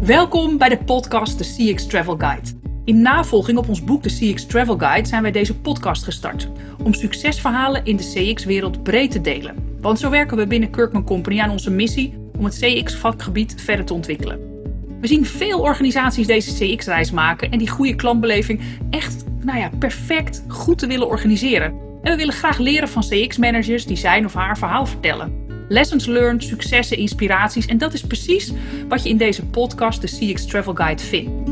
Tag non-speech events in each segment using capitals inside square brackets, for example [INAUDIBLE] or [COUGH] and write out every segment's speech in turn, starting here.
Welkom bij de podcast The CX Travel Guide. In navolging op ons boek The CX Travel Guide zijn wij deze podcast gestart om succesverhalen in de CX-wereld breed te delen. Want zo werken we binnen Kirkman Company aan onze missie om het CX-vakgebied verder te ontwikkelen. We zien veel organisaties deze CX-reis maken en die goede klantbeleving echt nou ja, perfect goed te willen organiseren. En we willen graag leren van CX-managers die zijn of haar verhaal vertellen. Lessons learned, successen, inspiraties. En dat is precies wat je in deze podcast, de CX Travel Guide, vindt.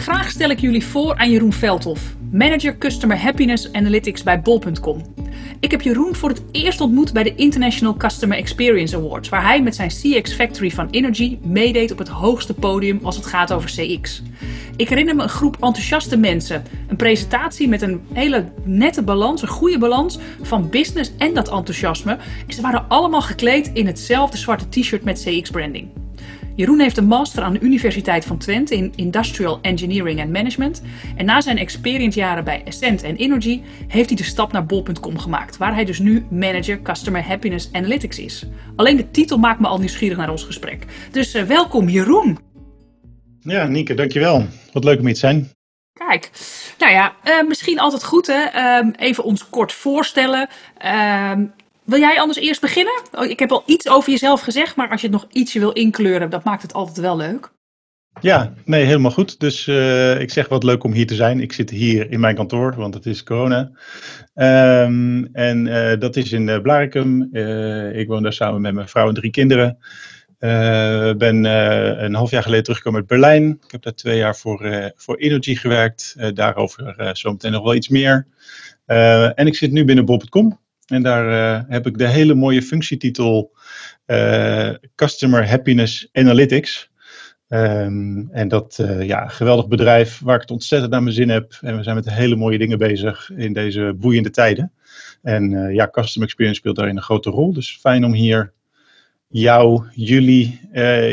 Graag stel ik jullie voor aan Jeroen Veldhoff, Manager Customer Happiness Analytics bij Bol.com. Ik heb Jeroen voor het eerst ontmoet bij de International Customer Experience Awards, waar hij met zijn CX Factory van Energy meedeed op het hoogste podium als het gaat over CX. Ik herinner me een groep enthousiaste mensen, een presentatie met een hele nette balans, een goede balans van business en dat enthousiasme. En ze waren allemaal gekleed in hetzelfde zwarte t-shirt met CX branding. Jeroen heeft een master aan de Universiteit van Twente in Industrial Engineering and Management. En na zijn experience-jaren bij Ascent en Energy heeft hij de stap naar bol.com gemaakt, waar hij dus nu manager Customer Happiness Analytics is. Alleen de titel maakt me al nieuwsgierig naar ons gesprek. Dus uh, welkom Jeroen. Ja, Nienke, dankjewel. Wat leuk om hier te zijn. Kijk, nou ja, uh, misschien altijd goed hè. Uh, even ons kort voorstellen. Ehm, wil jij anders eerst beginnen? Oh, ik heb al iets over jezelf gezegd, maar als je het nog ietsje wil inkleuren, dat maakt het altijd wel leuk. Ja, nee, helemaal goed. Dus uh, ik zeg wat leuk om hier te zijn. Ik zit hier in mijn kantoor, want het is corona. Um, en uh, dat is in uh, Blarikum. ik woon daar samen met mijn vrouw en drie kinderen. Ik ben een half jaar geleden teruggekomen uit Berlijn. Ik heb daar twee jaar voor, voor Energy gewerkt. daarover zometeen nog wel iets meer. en ik zit nu binnen Bob.com. En daar uh, heb ik de hele mooie functietitel uh, Customer Happiness Analytics. Um, en dat, uh, ja, geweldig bedrijf waar ik het ontzettend naar mijn zin heb. En we zijn met hele mooie dingen bezig in deze boeiende tijden. En ja, Customer Experience speelt daarin een grote rol. Dus fijn om hier jou, jullie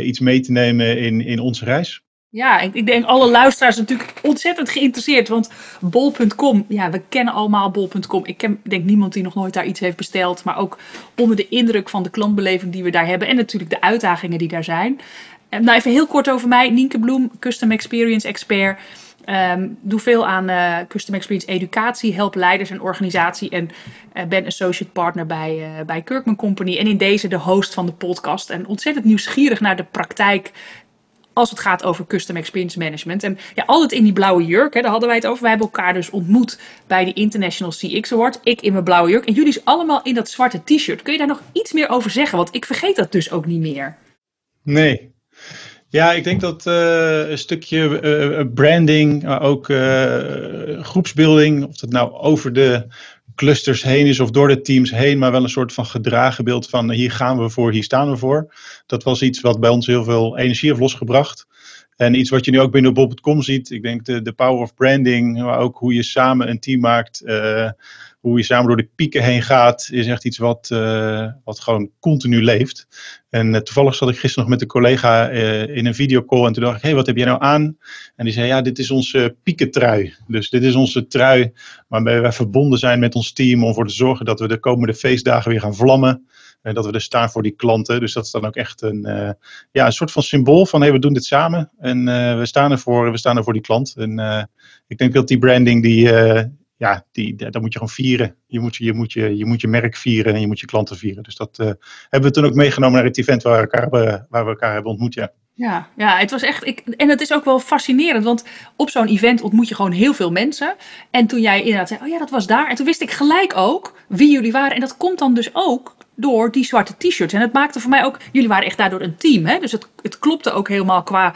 iets mee te nemen in, in onze reis. Ja, ik, ik, denk alle luisteraars natuurlijk ontzettend geïnteresseerd. Want bol.com, ja, we kennen allemaal bol.com. Ik ken, denk niemand die nog nooit daar iets heeft besteld. Maar ook onder de indruk van de klantbeleving die we daar hebben. En natuurlijk de uitdagingen die daar zijn. En nou, even heel kort over mij. Nienke Bloem, Custom Experience Expert. Um, doe veel aan uh, Custom Experience educatie, help leiders en organisatie en uh, ben associate partner bij, bij Kirkman Company. En in deze de host van de podcast. En ontzettend nieuwsgierig naar de praktijk als het gaat over custom experience management. En ja, altijd in die blauwe jurk, hè, daar hadden wij het over. Wij hebben elkaar dus ontmoet bij de International CX Award. Ik in mijn blauwe jurk en jullie allemaal in dat zwarte t-shirt. Kun je daar nog iets meer over zeggen? Want ik vergeet dat dus ook niet meer. Nee. Ja, ik denk dat uh, een stukje uh, branding, maar ook uh, groepsbuilding, of dat nou over de clusters heen is of door de teams heen, maar wel een soort van gedragen beeld van hier gaan we voor, hier staan we voor. Dat was iets wat bij ons heel veel energie heeft losgebracht. En iets wat je nu ook binnen Bob.com ziet. Ik denk de, de power of branding, maar ook hoe je samen een team maakt. Uh, hoe je samen door de pieken heen gaat, is echt iets wat, uh, wat gewoon continu leeft. En uh, toevallig zat ik gisteren nog met een collega uh, in een videocall en toen dacht ik, hé, hey, wat heb jij nou aan? En die zei, ja, dit is onze piekentrui. Dus dit is onze trui waarmee wij verbonden zijn met ons team om ervoor te zorgen dat we de komende feestdagen weer gaan vlammen. En dat we er staan voor die klanten. Dus dat is dan ook echt een, ja, een soort van symbool van, hé, hey, we doen dit samen. En we, staan ervoor, we staan er voor die klant. En ik denk dat die branding, die ja, die, dat moet je gewoon vieren. Je moet je, moet, je, je moet je merk vieren en je moet je klanten vieren. Dus dat uh, hebben we toen ook meegenomen naar het event waar we elkaar, waar we elkaar hebben ontmoet. Ja. Ja, ja, het was echt. Ik, en het is ook wel fascinerend, want op zo'n event ontmoet je gewoon heel veel mensen. En toen jij inderdaad zei: Oh ja, dat was daar. En toen wist ik gelijk ook wie jullie waren. En dat komt dan dus ook door die zwarte t-shirts. En het maakte voor mij ook. Jullie waren echt daardoor een team. Hè? Dus het, het klopte ook helemaal qua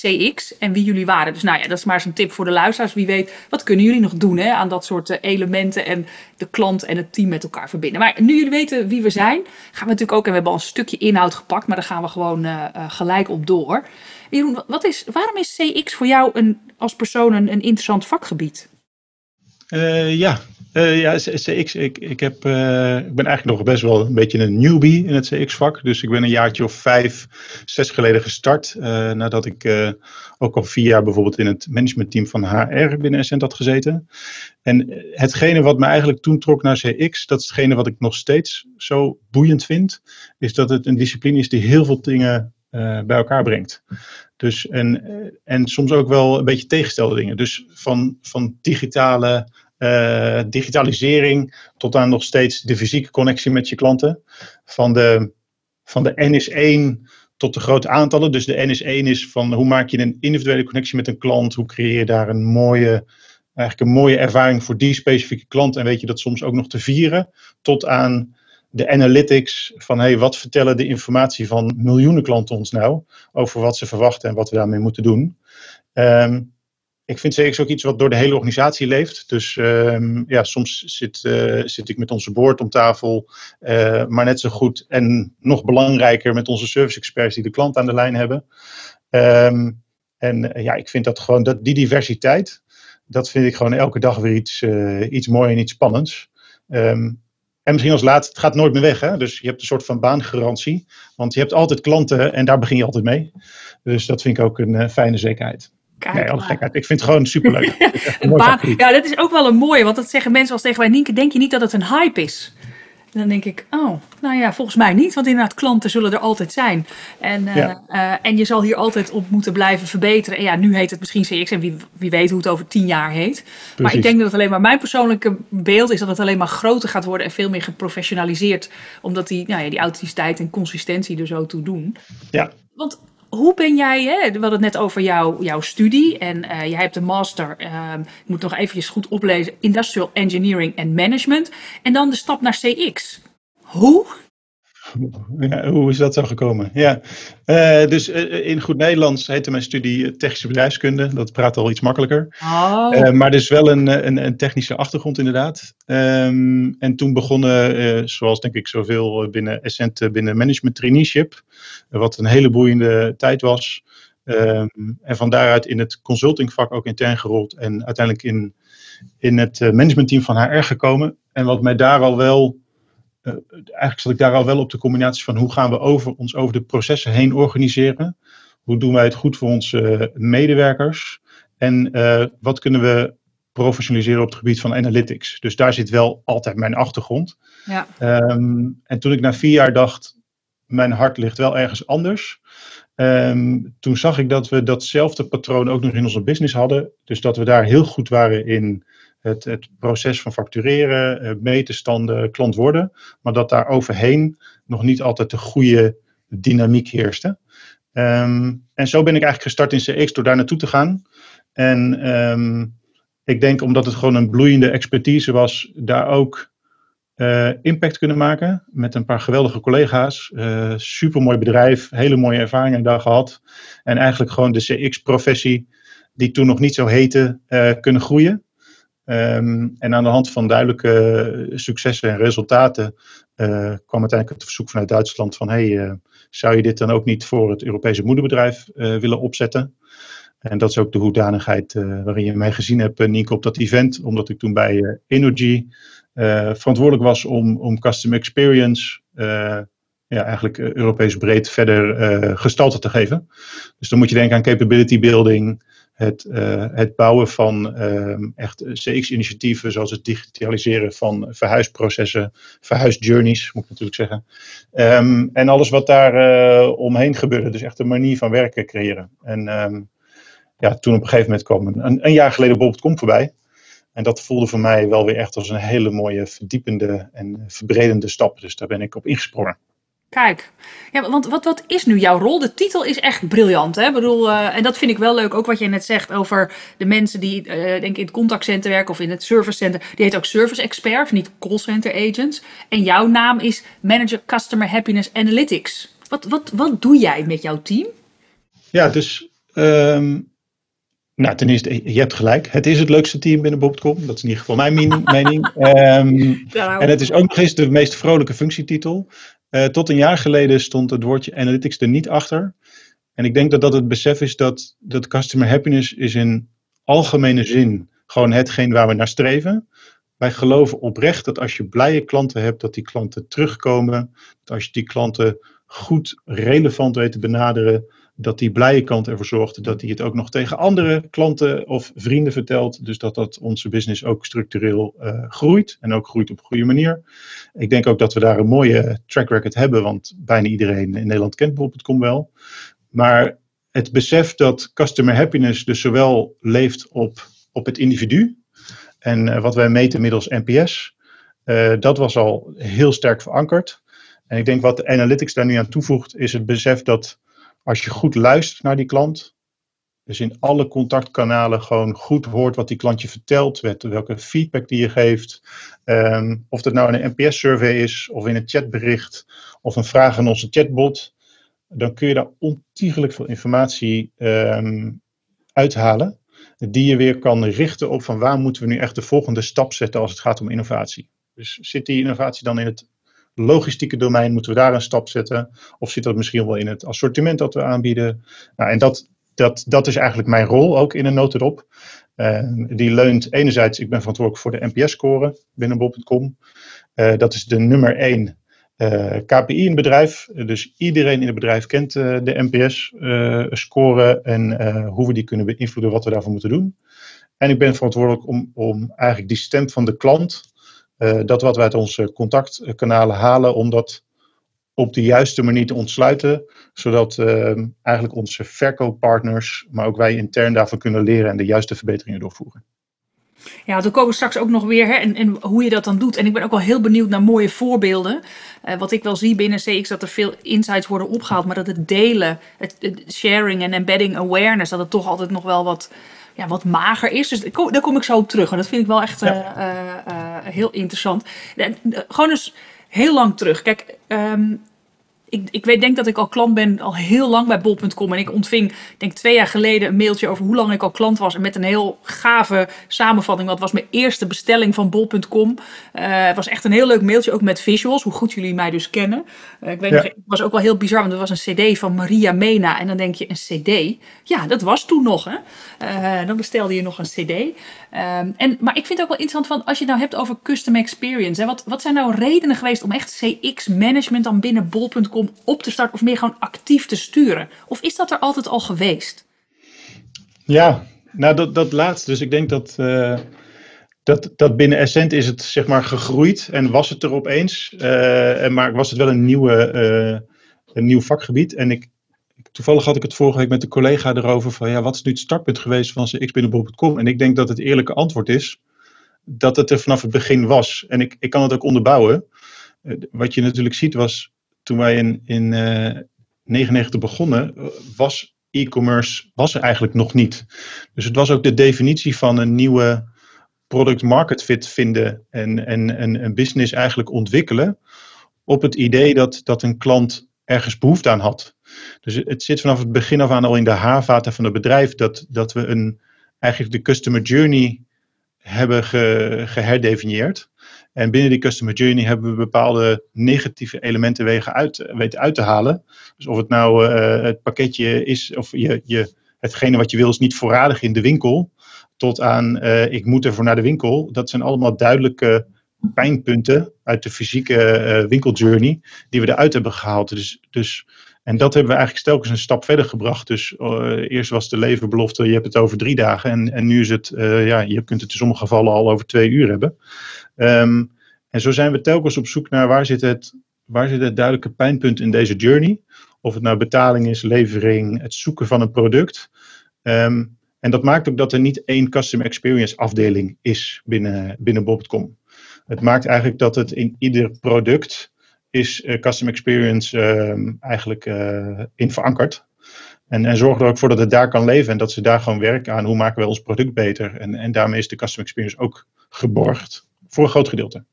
CX en wie jullie waren. Dus nou ja, dat is maar eens een tip voor de luisteraars. Wie weet, wat kunnen jullie nog doen hè, aan dat soort eh, elementen en de klant en het team met elkaar verbinden. Maar nu jullie weten wie we zijn, gaan we natuurlijk ook, en we hebben al een stukje inhoud gepakt, maar daar gaan we gewoon uh, uh, gelijk op door. Jeroen, wat is, waarom is CX voor jou een, als persoon een, interessant vakgebied? Ja, Uh, ja, CX. Ik, ik, heb, uh, ik ben eigenlijk nog best wel een beetje een newbie in het CX-vak. Dus ik ben een jaartje of vijf, zes geleden gestart. Uh, nadat ik ook al vier jaar bijvoorbeeld in het managementteam van HR binnen Essent had gezeten. En hetgene wat me eigenlijk toen trok naar CX, dat is hetgene wat ik nog steeds zo boeiend vind, is dat het een discipline is die heel veel dingen bij elkaar brengt. Dus en, en soms ook wel een beetje tegenstelde dingen. Dus van, van digitale uh, digitalisering tot aan nog steeds de fysieke connectie met je klanten. Van de, van de NS1 tot de grote aantallen. Dus de NS1 is van hoe maak je een individuele connectie met een klant? Hoe creëer je daar een mooie, eigenlijk een mooie ervaring voor die specifieke klant? En weet je dat soms ook nog te vieren? Tot aan de analytics van hey, wat vertellen de informatie van miljoenen klanten ons nou over wat ze verwachten en wat we daarmee moeten doen. Um, ik vind CX ook iets wat door de hele organisatie leeft. Dus ehm, ja, soms zit, uh, zit ik met onze board om tafel, uh, maar net zo goed en nog belangrijker met onze service experts die de klant aan de lijn hebben. Um, en uh, ja, ik vind dat gewoon, dat, die diversiteit, dat vind ik gewoon elke dag weer iets, iets moois en iets spannends. Um, en misschien als laatste, het gaat nooit meer weg. Hè? Dus je hebt een soort van baangarantie. Want je hebt altijd klanten en daar begin je altijd mee. Dus dat vind ik ook een fijne zekerheid. Kijk, nee, gekheid. Ik vind het gewoon superleuk. [LAUGHS] ja, dat is ook wel een mooie, want dat zeggen mensen als tegen mij, Nienke, denk je niet dat het een hype is? En dan denk ik, oh, nou ja, volgens mij niet, want inderdaad, klanten zullen er altijd zijn. En, uh, uh, en je zal hier altijd op moeten blijven verbeteren. En ja, nu heet het misschien CX en wie, wie weet hoe het over tien jaar heet. Precies. Maar ik denk dat het alleen maar mijn persoonlijke beeld is dat het alleen maar groter gaat worden en veel meer geprofessionaliseerd. Omdat die, nou ja, die authenticiteit en consistentie er zo toe doen. Ja. Want hoe ben jij, hè, we hadden het net over jou, jouw studie en uh, jij hebt een master, uh, ik moet nog eventjes goed oplezen, Industrial Engineering and Management. En dan de stap naar CX. Hoe? Ja, hoe is dat zo gekomen? Ja, uh, dus uh, in goed Nederlands heette mijn studie technische bedrijfskunde. Dat praat al iets makkelijker. Oh. Uh, maar dus wel een, een, een, technische achtergrond inderdaad. Um, en toen begonnen, zoals denk ik zoveel binnen Essent, binnen management traineeship. wat een hele boeiende tijd was. Um, en van daaruit in het consultingvak ook intern gerold. En uiteindelijk in, in het managementteam van HR gekomen. En wat mij daar al wel uh, eigenlijk zat ik daar al wel op de combinatie van hoe gaan we over, ons over de processen heen organiseren. Hoe doen wij het goed voor onze medewerkers? En uh, wat kunnen we professionaliseren op het gebied van analytics? Dus daar zit wel altijd mijn achtergrond. Ja. Um, en toen ik na vier jaar dacht, mijn hart ligt wel ergens anders. Um, toen zag ik dat we datzelfde patroon ook nog in onze business hadden. Dus dat we daar heel goed waren in het, het proces van factureren, eh, metenstanden, klant worden, maar dat daar overheen nog niet altijd de goede dynamiek heerste. Um, en zo ben ik eigenlijk gestart in CX door daar naartoe te gaan. En um, ik denk omdat het gewoon een bloeiende expertise was, daar ook uh, impact kunnen maken met een paar geweldige collega's. Uh, supermooi bedrijf, hele mooie ervaringen daar gehad. En eigenlijk gewoon de CX-professie, die toen nog niet zo heette, kunnen groeien. Um, en aan de hand van duidelijke successen en resultaten uh, kwam uiteindelijk het verzoek vanuit Duitsland van hey, uh, zou je dit dan ook niet voor het Europese moederbedrijf uh, willen opzetten? En dat is ook de hoedanigheid waarin je mij gezien hebt, Nienke, op dat event, omdat ik toen bij Energy verantwoordelijk was om, om customer experience ja, eigenlijk Europees breed verder gestalte te geven. Dus dan moet je denken aan capability building, het, uh, het bouwen van uh, echt CX-initiatieven, zoals het digitaliseren van verhuisprocessen, verhuisjourneys, moet ik natuurlijk zeggen. Um, en alles wat daar uh, omheen gebeurde, dus echt een manier van werken creëren. En um, ja, toen op een gegeven moment kwam een, een jaar geleden Bob.com voorbij. En dat voelde voor mij wel weer echt als een hele mooie, verdiepende en verbredende stap. Dus daar ben ik op ingesprongen. Kijk, ja, want wat, wat is nu jouw rol? De titel is echt briljant. Hè? Ik bedoel, uh, en dat vind ik wel leuk, ook wat je net zegt over de mensen die uh, denk in het contactcenter werken of in het servicecenter. Die heet ook service expert, niet callcenter agents. En jouw naam is Manager Customer Happiness Analytics. Wat, wat, wat doe jij met jouw team? Ja, dus um, nou, ten eerste, je hebt gelijk. Het is het leukste team binnen Bob.com. Dat is in ieder geval mijn [LAUGHS] mening. um, en het is ook nog eens de meest vrolijke functietitel. Uh, tot een jaar geleden stond het woordje analytics er niet achter. En ik denk dat dat het besef is dat, dat customer happiness is in algemene zin gewoon hetgeen waar we naar streven. wij geloven oprecht dat als je blije klanten hebt, dat die klanten terugkomen. Dat als je die klanten goed relevant weet te benaderen, dat die blije klant ervoor zorgt dat hij het ook nog tegen andere klanten of vrienden vertelt. Dus dat dat onze business ook structureel uh, groeit en ook groeit op een goede manier. Ik denk ook dat we daar een mooie track record hebben, want bijna iedereen in Nederland kent bol.com wel. Maar het besef dat customer happiness dus zowel leeft op, op het individu en uh, wat wij meten middels NPS, uh, dat was al heel sterk verankerd. En ik denk wat de analytics daar nu aan toevoegt, is het besef dat als je goed luistert naar die klant, dus in alle contactkanalen gewoon goed hoort wat die klant je vertelt, welke feedback die je geeft, um, of dat nou een NPS-survey is, of in een chatbericht, of een vraag aan onze chatbot, dan kun je daar ontiegelijk veel informatie um, uithalen, die je weer kan richten op van waar moeten we nu echt de volgende stap zetten als het gaat om innovatie. Dus zit die innovatie dan in het logistieke domein, moeten we daar een stap zetten? Of zit dat misschien wel in het assortiment dat we aanbieden? Nou, en dat, dat, dat is eigenlijk mijn rol ook in een notendop. Uh, die leunt enerzijds, ik ben verantwoordelijk voor de NPS-score binnen Bob.com. Uh, dat is de nummer één uh, KPI in het bedrijf. dus iedereen in het bedrijf kent de NPS-score en hoe we die kunnen beïnvloeden, wat we daarvoor moeten doen. En ik ben verantwoordelijk om, om eigenlijk die stem van de klant dat wat we uit onze contactkanalen halen, om dat op de juiste manier te ontsluiten, zodat uh, eigenlijk onze verkooppartners, maar ook wij intern daarvan kunnen leren en de juiste verbeteringen doorvoeren. Ja, dan komen straks ook nog weer hè, en, en hoe je dat dan doet. En ik ben ook wel heel benieuwd naar mooie voorbeelden. Uh, wat ik wel zie binnen CX, dat er veel insights worden opgehaald, maar dat het delen, het sharing en embedding awareness, dat het toch altijd nog wel wat ja, wat mager is. Dus daar kom ik zo op terug. En dat vind ik wel echt ja. uh, uh, heel interessant. gewoon eens heel lang terug. Kijk, um, ik, ik weet, denk dat ik al klant ben al heel lang bij bol.com. En ik ontving, denk twee jaar geleden, een mailtje over hoe lang ik al klant was. En met een heel gave samenvatting. Wat was mijn eerste bestelling van bol.com. Uh, het was echt een heel leuk mailtje, ook met visuals. Hoe goed jullie mij dus kennen. Uh, ik weet ja. nog, het was ook wel heel bizar, want er was een cd van Maria Mena. En dan denk je, een cd? Ja, dat was toen nog, hè. Uh, dan bestelde je nog een cd. Um, en, maar ik vind het ook wel interessant van, als je het nou hebt over custom experience. Hè, wat, wat zijn nou redenen geweest om echt CX-management dan binnen bol.com op te starten of meer gewoon actief te sturen? Of is dat er altijd al geweest? Ja, nou dat, dat laatste. Dus ik denk dat, uh, dat, dat binnen Essent is het zeg maar gegroeid en was het er opeens. Uh, maar was het wel een, nieuwe, uh, een nieuw vakgebied. En ik, toevallig had ik het vorige week met een collega erover van ja, wat is nu het startpunt geweest van CX binnen bol.com? En ik denk dat het eerlijke antwoord is dat het er vanaf het begin was. En ik, ik kan het ook onderbouwen. Wat je natuurlijk ziet was toen wij in, in uh, 99 begonnen, was e-commerce was er eigenlijk nog niet. Dus het was ook de definitie van een nieuwe product market fit vinden en, en, en een business eigenlijk ontwikkelen op het idee dat, dat een klant ergens behoefte aan had. Dus het zit vanaf het begin af aan al in de haarvaten van het bedrijf dat, dat we een, eigenlijk de customer journey hebben ge, geherdefinieerd. En binnen die customer journey hebben we bepaalde negatieve elementen wegen uit, weten uit te halen. Dus of het nou uh, het pakketje is, of je, je, hetgene wat je wil is niet voorradig in de winkel, tot aan uh, ik moet ervoor naar de winkel. Dat zijn allemaal duidelijke pijnpunten uit de fysieke uh, winkeljourney die we eruit hebben gehaald. Dus, dus, en dat hebben we eigenlijk telkens een stap verder gebracht. Dus eerst was de leverbelofte, je hebt het over drie dagen. En, en nu is het, ja, je kunt het in sommige gevallen al over twee uur hebben. Um, en zo zijn we telkens op zoek naar waar zit, het, waar zit het duidelijke pijnpunt in deze journey. Of het nou betaling is, levering, het zoeken van een product. Um, en dat maakt ook dat er niet één customer experience afdeling is binnen, binnen Bob.com. Het maakt eigenlijk dat het in ieder product is uh, customer experience uh, eigenlijk uh, in verankerd. En, en zorg er ook voor dat het daar kan leven en dat ze daar gewoon werken aan hoe maken we ons product beter. En, en daarmee is de customer experience ook geborgd voor een groot gedeelte.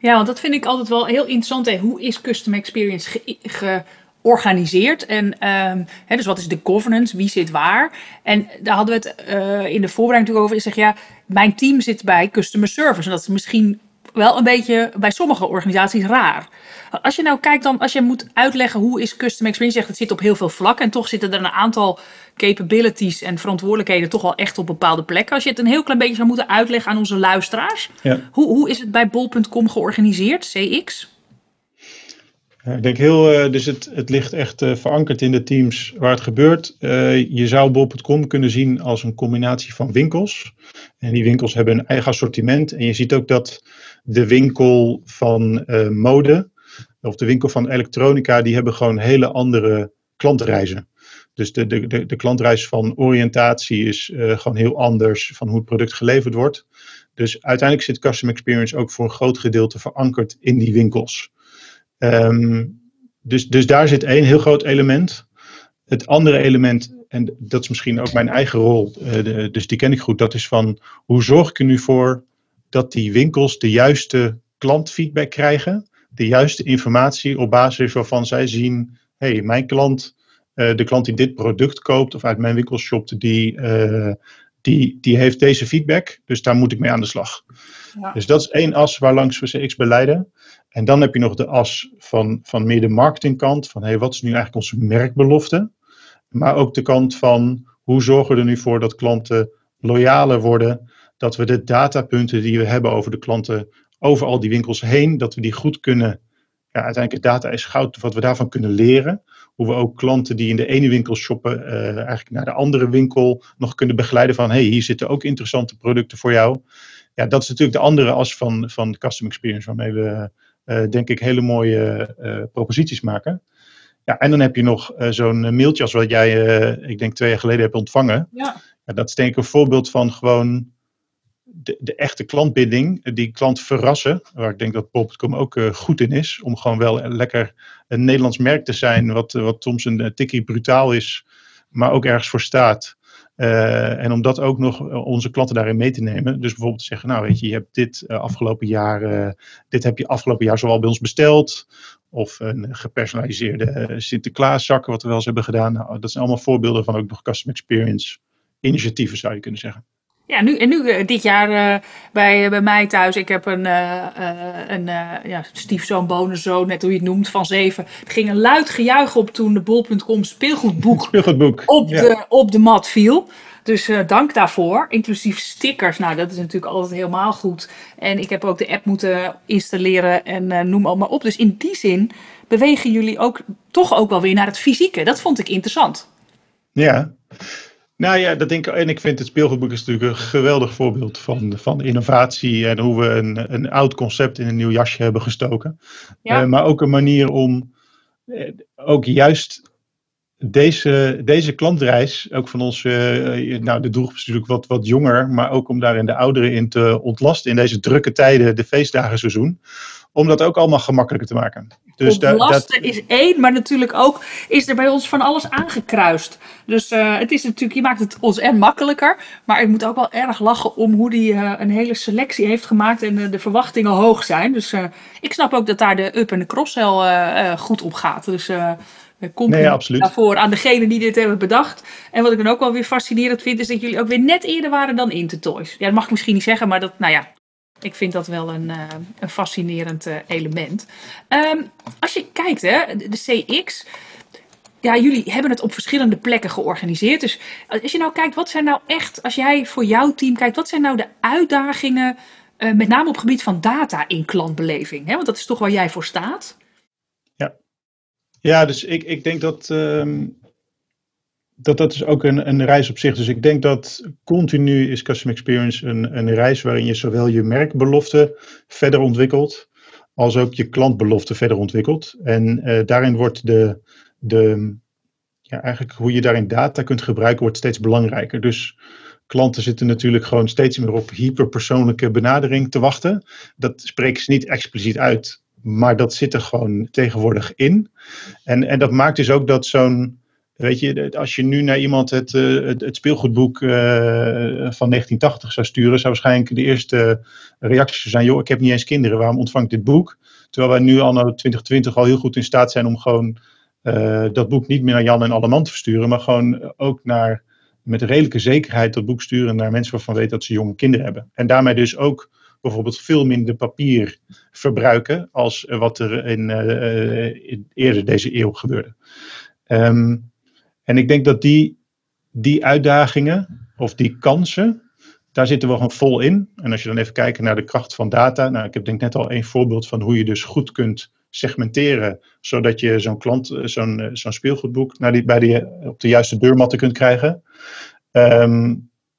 Ja, want dat vind ik altijd wel heel interessant. Hè. Hoe is Custom Experience georganiseerd? En um, dus wat is de governance? Wie zit waar? En daar hadden we het uh, in de voorbereiding over. Ik zeg ja, mijn team zit bij Customer Service. En dat is misschien wel een beetje bij sommige organisaties raar. Als je nou kijkt dan, als je moet uitleggen hoe is custom experience, zegt het zit op heel veel vlakken en toch zitten er een aantal capabilities en verantwoordelijkheden toch wel echt op bepaalde plekken. Als je het een heel klein beetje zou moeten uitleggen aan onze luisteraars, ja. hoe, hoe is het bij bol.com georganiseerd, CX? Ik denk heel, uh, dus het, het ligt echt uh, verankerd in de teams waar het gebeurt. Uh, je zou bol.com kunnen zien als een combinatie van winkels. En die winkels hebben een eigen assortiment. En je ziet ook dat de winkel van mode of de winkel van elektronica, die hebben gewoon hele andere klantreizen. Dus de, de, de, de klantreis van oriëntatie is gewoon heel anders van hoe het product geleverd wordt. Dus uiteindelijk zit Custom Experience ook voor een groot gedeelte verankerd in die winkels. Um, dus, dus daar zit één heel groot element. Het andere element, en dat is misschien ook mijn eigen rol, uh, de, dus die ken ik goed, dat is van hoe zorg ik er nu voor dat die winkels de juiste klantfeedback krijgen, de juiste informatie op basis waarvan zij zien, hé, hey, mijn klant, uh, de klant die dit product koopt of uit mijn winkel shopt, die, uh, die, die heeft deze feedback, dus daar moet ik mee aan de slag. Ja. Dus dat is één as waar langs we CX beleiden. En dan heb je nog de as van, van meer de marketingkant, van hey, wat is nu eigenlijk onze merkbelofte? Maar ook de kant van hoe zorgen we er nu voor dat klanten loyaler worden, dat we de datapunten die we hebben over de klanten, over al die winkels heen, dat we die goed kunnen, ja, uiteindelijk data is goud, wat we daarvan kunnen leren. Hoe we ook klanten die in de ene winkel shoppen, uh, eigenlijk naar de andere winkel nog kunnen begeleiden van, hey, hier zitten ook interessante producten voor jou. Ja, dat is natuurlijk de andere as van, van custom experience waarmee we denk ik, hele mooie uh, proposities maken. Ja, en dan heb je nog uh, zo'n mailtje als wat jij, ik denk twee jaar geleden hebt ontvangen. Ja. ja. dat is denk ik een voorbeeld van gewoon de, de echte klantbinding, die klant verrassen. Waar ik denk dat Pop.com ook goed in is. Om gewoon wel lekker een Nederlands merk te zijn, wat, wat soms een tikkie brutaal is, maar ook ergens voor staat. Uh, en om dat ook nog onze klanten daarin mee te nemen. Dus bijvoorbeeld te zeggen, nou weet je, je hebt dit uh, afgelopen jaar, dit heb je afgelopen jaar zowel bij ons besteld. Of een gepersonaliseerde Sinterklaaszakken, wat we wel eens hebben gedaan. Nou, dat zijn allemaal voorbeelden van ook nog custom experience initiatieven, zou je kunnen zeggen. Ja, nu, en nu dit jaar bij, bij mij thuis. Ik heb een, een ja, stiefzoon, bonenzoon, net hoe je het noemt, van zeven. Er ging een luid gejuich op toen de bol.com speelgoedboek, [LAUGHS] speelgoedboek op, ja. de, op de mat viel. Dus uh, dank daarvoor. Inclusief stickers. Nou, dat is natuurlijk altijd helemaal goed. En ik heb ook de app moeten installeren en uh, noem allemaal op. Dus in die zin bewegen jullie ook toch ook wel weer naar het fysieke. Dat vond ik interessant. Ja. Nou ja, dat denk ik. En ik vind het speelgoedboek is natuurlijk een geweldig voorbeeld van, van innovatie. En hoe we een, een oud concept in een nieuw jasje hebben gestoken. Ja. Uh, maar ook een manier om ook juist deze, deze klantreis, ook van ons, uh, nou de doelgroep is natuurlijk wat, wat jonger, maar ook om daarin de ouderen in te ontlasten in deze drukke tijden, de feestdagenseizoen, om dat ook allemaal gemakkelijker te maken. Dus Ontlasten dat, is één, maar natuurlijk ook is er bij ons van alles aangekruist. Dus uh, het is natuurlijk, je maakt het ons en makkelijker, maar ik moet ook wel erg lachen om hoe die uh, een hele selectie heeft gemaakt en de verwachtingen hoog zijn. Dus ik snap ook dat daar de up- en de cross-sell goed op gaat. Dus nee, absoluut. daarvoor aan degene die dit hebben bedacht. En wat ik dan ook wel weer fascinerend vind, is dat jullie ook weer net eerder waren dan Intertoys. Ja, dat mag ik misschien niet zeggen, maar dat, nou ja, ik vind dat wel een, uh, een fascinerend uh, element. Um, als je kijkt, hè, de, CX. Ja, jullie hebben het op verschillende plekken georganiseerd. Dus als je nou kijkt, wat zijn nou echt, als jij voor jouw team kijkt, wat zijn nou de uitdagingen, uh, met name op het gebied van data in klantbeleving? Hè? Want dat is toch waar jij voor staat. Ja, dus ik, ik denk dat, um, dat dat is ook een, een reis op zich. Dus ik denk dat continu is Custom Experience een, een reis waarin je zowel je merkbelofte verder ontwikkelt, als ook je klantbelofte verder ontwikkelt. En uh, daarin wordt de, de, ja, eigenlijk hoe je daarin data kunt gebruiken, wordt steeds belangrijker. Dus klanten zitten natuurlijk gewoon steeds meer op hyperpersoonlijke benadering te wachten. Dat spreken ze niet expliciet uit maar dat zit er gewoon tegenwoordig in. En, en dat maakt dus ook dat zo'n. Weet je, als je nu naar iemand het, uh, het, het, speelgoedboek uh, van 1980 zou sturen, zou waarschijnlijk de eerste reactie zijn: joh, ik heb niet eens kinderen, waarom ontvang ik dit boek? Terwijl wij nu anno 2020 al heel goed in staat zijn om gewoon uh, dat boek niet meer naar Jan en Alleman te versturen, maar gewoon ook naar, met redelijke zekerheid dat boek sturen naar mensen waarvan weten dat ze jonge kinderen hebben. En daarmee dus ook bijvoorbeeld veel minder papier verbruiken als wat er in, in eerder deze eeuw gebeurde. Ehm, en ik denk dat die, die uitdagingen of die kansen, daar zitten we gewoon vol in. En als je dan even kijkt naar de kracht van data, nou, ik heb denk net al een voorbeeld van hoe je dus goed kunt segmenteren, zodat je zo'n klant, eh, zo'n eh, zo'n speelgoedboek naar die, bij die, op de juiste deurmatten kunt krijgen. Ehm,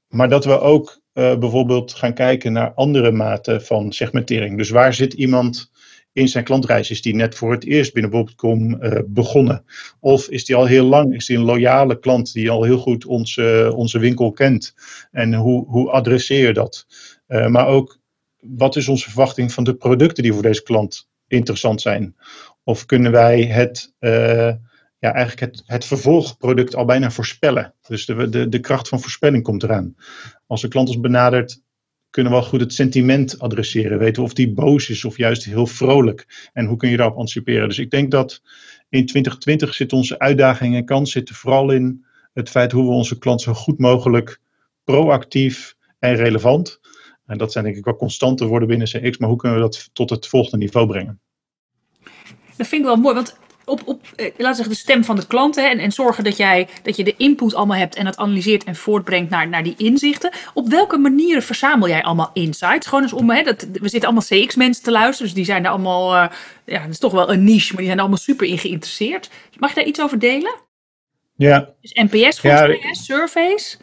maar dat we ook bijvoorbeeld gaan kijken naar andere maten van segmentering. Dus waar zit iemand in zijn klantreis? Is die net voor het eerst binnen bol.com uh, begonnen? Of is die al heel lang, is die een loyale klant die al heel goed onze, onze winkel kent? En hoe, hoe adresseer je dat? Uh, maar ook, wat is onze verwachting van de producten die voor deze klant interessant zijn? Of kunnen wij het, ja, eigenlijk het, het vervolgproduct al bijna voorspellen? Dus de, de, de kracht van voorspelling komt eraan. Als een klant ons benadert, kunnen we wel goed het sentiment adresseren. Weten of die boos is of juist heel vrolijk. En hoe kun je daarop anticiperen? Dus ik denk dat in 2020 zit onze uitdaging en kans zitten vooral in het feit hoe we onze klant zo goed mogelijk proactief en relevant. En dat zijn denk ik wel constanten worden binnen CX, maar hoe kunnen we dat tot het volgende niveau brengen? Dat vind ik wel mooi, want op, op eh, laten we zeggen, de stem van de klant hè, en, en zorgen dat, jij, dat je de input allemaal hebt en dat analyseert en voortbrengt naar, naar die inzichten. Op welke manieren verzamel jij allemaal insights? Gewoon eens om, hè, dat, we zitten allemaal CX-mensen te luisteren, dus die zijn er allemaal, uh, ja, dat is toch wel een niche, maar die zijn er allemaal super in geïnteresseerd. Mag je daar iets over delen? Ja. Dus NPS volgens ja, surveys?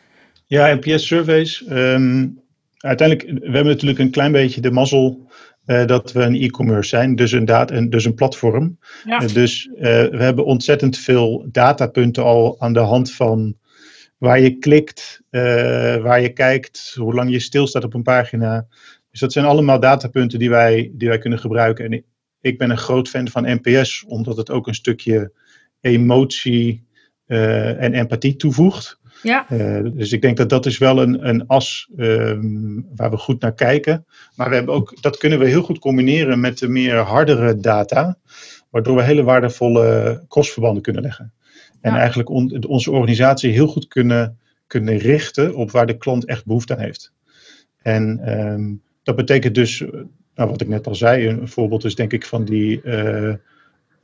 Ja, NPS-surveys. Um, uiteindelijk, we hebben natuurlijk een klein beetje de mazzel uh, dat we een e-commerce zijn, dus een, data, en dus een platform. Ja. Uh, dus uh, we hebben ontzettend veel datapunten al aan de hand van waar je klikt, waar je kijkt, hoe lang je stilstaat op een pagina. Dus dat zijn allemaal datapunten die wij, die wij kunnen gebruiken. En ik, ik ben een groot fan van NPS, omdat het ook een stukje emotie en empathie toevoegt. Ja. Uh, dus ik denk dat dat is wel een, een as um, waar we goed naar kijken. Maar we hebben ook, dat kunnen we heel goed combineren met de meer hardere data, waardoor we hele waardevolle kostverbanden kunnen leggen. En ja. eigenlijk on, onze organisatie heel goed kunnen, kunnen richten op waar de klant echt behoefte aan heeft. En um, dat betekent dus, nou, wat ik net al zei, een voorbeeld is denk ik van die. Uh,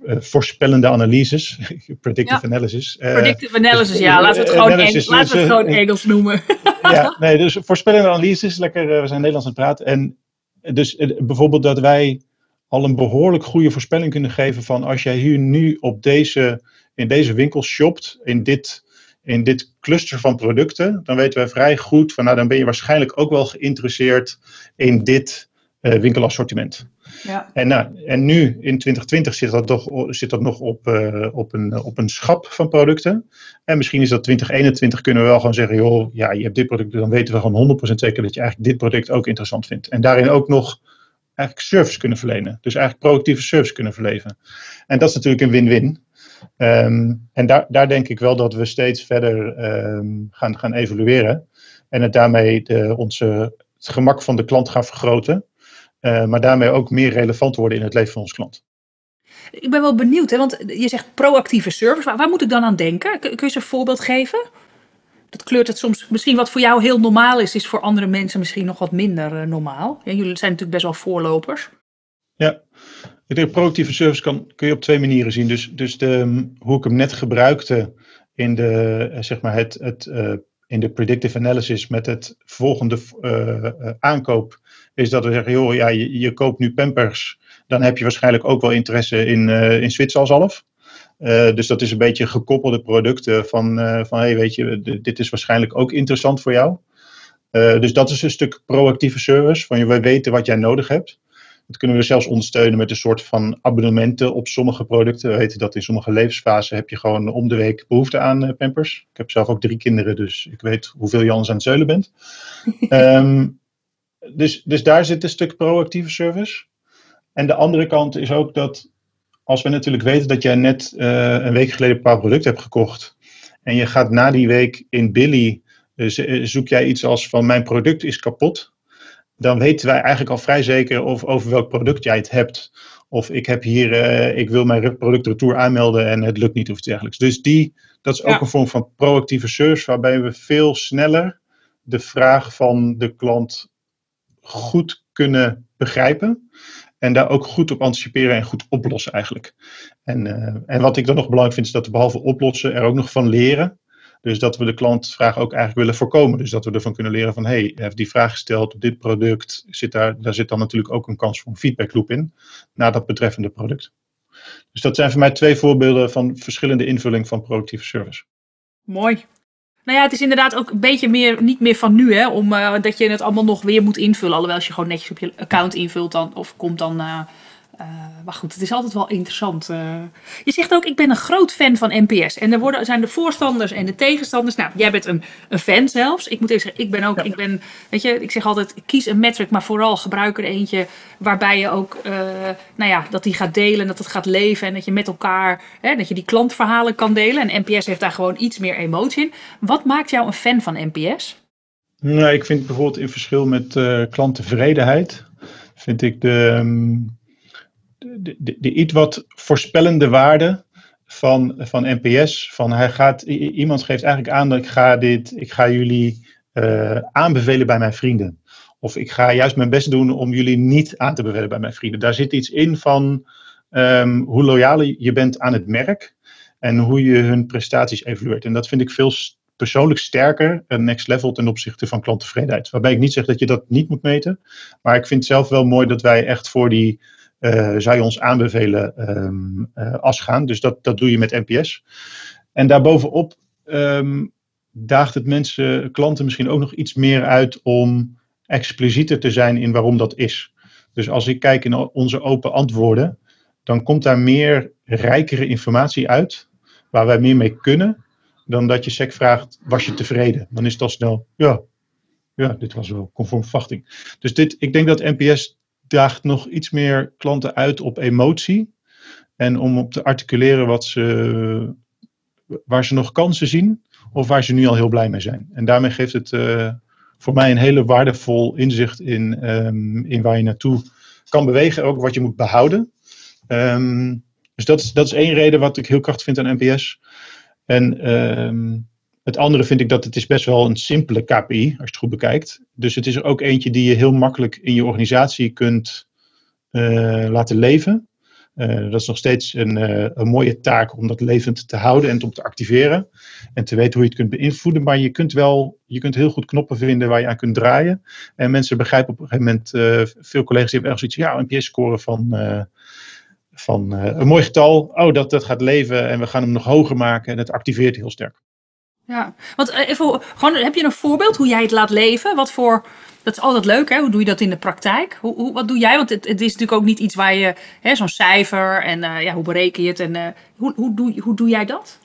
voorspellende analyses, [LAUGHS] predictive ja. analysis. Uh, predictive analysis, dus, ja, laten we het gewoon, Engels, laten we het gewoon Engels noemen. [LAUGHS] ja, nee, dus voorspellende analyses, lekker, uh, we zijn Nederlands aan het praten. En dus bijvoorbeeld dat wij al een behoorlijk goede voorspelling kunnen geven van als jij hier nu op deze, in deze winkel shopt, in dit, in dit cluster van producten, dan weten wij vrij goed van nou dan ben je waarschijnlijk ook wel geïnteresseerd in dit winkelassortiment. Ja. En, nou, en nu in 2020 zit dat, toch, zit dat nog op, uh, op, een, op een schap van producten. En misschien is dat 2021 kunnen we wel gewoon zeggen, joh, ja, je hebt dit product, dan weten we gewoon 100% zeker dat je eigenlijk dit product ook interessant vindt. En daarin ook nog eigenlijk service kunnen verlenen. Dus eigenlijk proactieve service kunnen verleven. En dat is natuurlijk een win-win. Um, en daar, daar denk ik wel dat we steeds verder um, gaan, gaan evalueren. En het daarmee de, onze, het gemak van de klant gaan vergroten. Uh, maar daarmee ook meer relevant worden in het leven van ons klant. Ik ben wel benieuwd, hè, want je zegt proactieve service. Waar, waar moet ik dan aan denken? Kun, kun je eens een voorbeeld geven? Dat kleurt het soms. Misschien wat voor jou heel normaal is, is voor andere mensen misschien nog wat minder uh, normaal. Ja, jullie zijn natuurlijk best wel voorlopers. Ja, ik denk proactieve service kan, kun je op twee manieren zien. Dus, dus de, hoe ik hem net gebruikte in de, zeg maar het, het uh, in de predictive analysis met het volgende uh, aankoop is dat we zeggen, joh, ja, je, je, koopt nu Pampers, dan heb je waarschijnlijk ook wel interesse in, uh, in Zwitserzalf. Uh, dus dat is een beetje gekoppelde producten van, uh, van hey, weet je, dit is waarschijnlijk ook interessant voor jou. dus dat is een stuk proactieve service, van je, wij weten wat jij nodig hebt. Dat kunnen we zelfs ondersteunen met een soort van abonnementen op sommige producten. We weten dat in sommige levensfasen heb je gewoon om de week behoefte aan Pampers. Ik heb zelf ook drie kinderen, dus ik weet hoeveel je anders aan het zeulen bent. um, [LAUGHS] dus, dus daar zit een stuk proactieve service. En de andere kant is ook dat als we natuurlijk weten dat jij net uh, een week geleden een paar producten hebt gekocht. En je gaat na die week in Billy, uh, zoek jij iets als van mijn product is kapot. Dan weten wij eigenlijk al vrij zeker over, over welk product jij het hebt. Of ik heb hier, uh, ik wil mijn product retour aanmelden en het lukt niet of iets dergelijks. Dus die, dat is ook ja. een vorm van proactieve service waarbij we veel sneller de vraag van de klant goed kunnen begrijpen. En daar ook goed op anticiperen en goed oplossen eigenlijk. En, en wat ik dan nog belangrijk vind, is dat we behalve oplossen er ook nog van leren. Dus dat we de klantvraag ook eigenlijk willen voorkomen. Dus dat we ervan kunnen leren van, hey, heeft die vraag gesteld op dit product, zit daar, daar zit dan natuurlijk ook een kans voor een feedbackloop in, naar dat betreffende product. Dus dat zijn voor mij twee voorbeelden van verschillende invulling van productieve service. Mooi. Nou ja, het is inderdaad ook een beetje meer, niet meer van nu, hè, om, dat je het allemaal nog weer moet invullen. Alhoewel, als je gewoon netjes op je account invult, dan, of komt dan uh, uh, maar goed, het is altijd wel interessant. Uh, je zegt ook, ik ben een groot fan van NPS. En er worden, zijn de voorstanders en de tegenstanders. Nou, jij bent een, een fan zelfs. Ik moet even zeggen, ik ben ook, ja. ik ben, weet je, ik zeg altijd, kies een metric, maar vooral gebruik er eentje waarbij je ook, uh, nou ja, dat die gaat delen, dat het gaat leven en dat je met elkaar, hè, dat je die klantverhalen kan delen. En NPS heeft daar gewoon iets meer emotie in. Wat maakt jou een fan van NPS? Nou, ik vind bijvoorbeeld in verschil met klanttevredenheid, vind ik de... Um de, de, iets wat voorspellende waarde van, van NPS. Van hij gaat, iemand geeft eigenlijk aan dat ik ga, dit, ik ga jullie uh, aanbevelen bij mijn vrienden. Of ik ga juist mijn best doen om jullie niet aan te bevelen bij mijn vrienden. Daar zit iets in van um, hoe loyaal je bent aan het merk en hoe je hun prestaties evalueert. En dat vind ik veel persoonlijk sterker en next level ten opzichte van klanttevredenheid. Waarbij ik niet zeg dat je dat niet moet meten. Maar ik vind het zelf wel mooi dat wij echt voor die zou je ons aanbevelen um, uh, as gaan. Dus dat, dat doe je met NPS. En daarbovenop um, daagt het mensen, klanten misschien ook nog iets meer uit om explicieter te zijn in waarom dat is. Dus als ik kijk in onze open antwoorden, dan komt daar meer rijkere informatie uit, waar wij meer mee kunnen, dan dat je SEC vraagt, was je tevreden? Dan is al snel, ja, ja, dit was wel conform verwachting. Dus dit, ik denk dat NPS daagt nog iets meer klanten uit op emotie. En om op te articuleren wat ze, waar ze nog kansen zien. Of waar ze nu al heel blij mee zijn. En daarmee geeft het uh, voor mij een hele waardevol inzicht in, um, in waar je naartoe kan bewegen. Ook wat je moet behouden. Um, dus dat is, dat is één reden wat ik heel krachtig vind aan NPS. En um, het andere vind ik dat het is best wel een simpele KPI, als je het goed bekijkt. Dus het is er ook eentje die je heel makkelijk in je organisatie kunt uh, laten leven. Uh, dat is nog steeds een, uh, een, mooie taak om dat levend te houden en om te activeren. En te weten hoe je het kunt beïnvloeden. Maar je kunt wel, je kunt heel goed knoppen vinden waar je aan kunt draaien. En mensen begrijpen op een gegeven moment, veel collega's hebben ergens iets, ja, een PS-score van, van een mooi getal. Oh, dat, dat gaat leven en we gaan hem nog hoger maken. En het activeert heel sterk. Ja, want even, gewoon, heb je een voorbeeld hoe jij het laat leven? Wat voor, dat is altijd leuk, hè? Hoe doe je dat in de praktijk? Hoe, hoe wat doe jij? Want het, het, is natuurlijk ook niet iets waar je, hè, zo'n cijfer en uh, ja, hoe bereken je het? En uh, hoe, hoe, doe, hoe doe jij dat?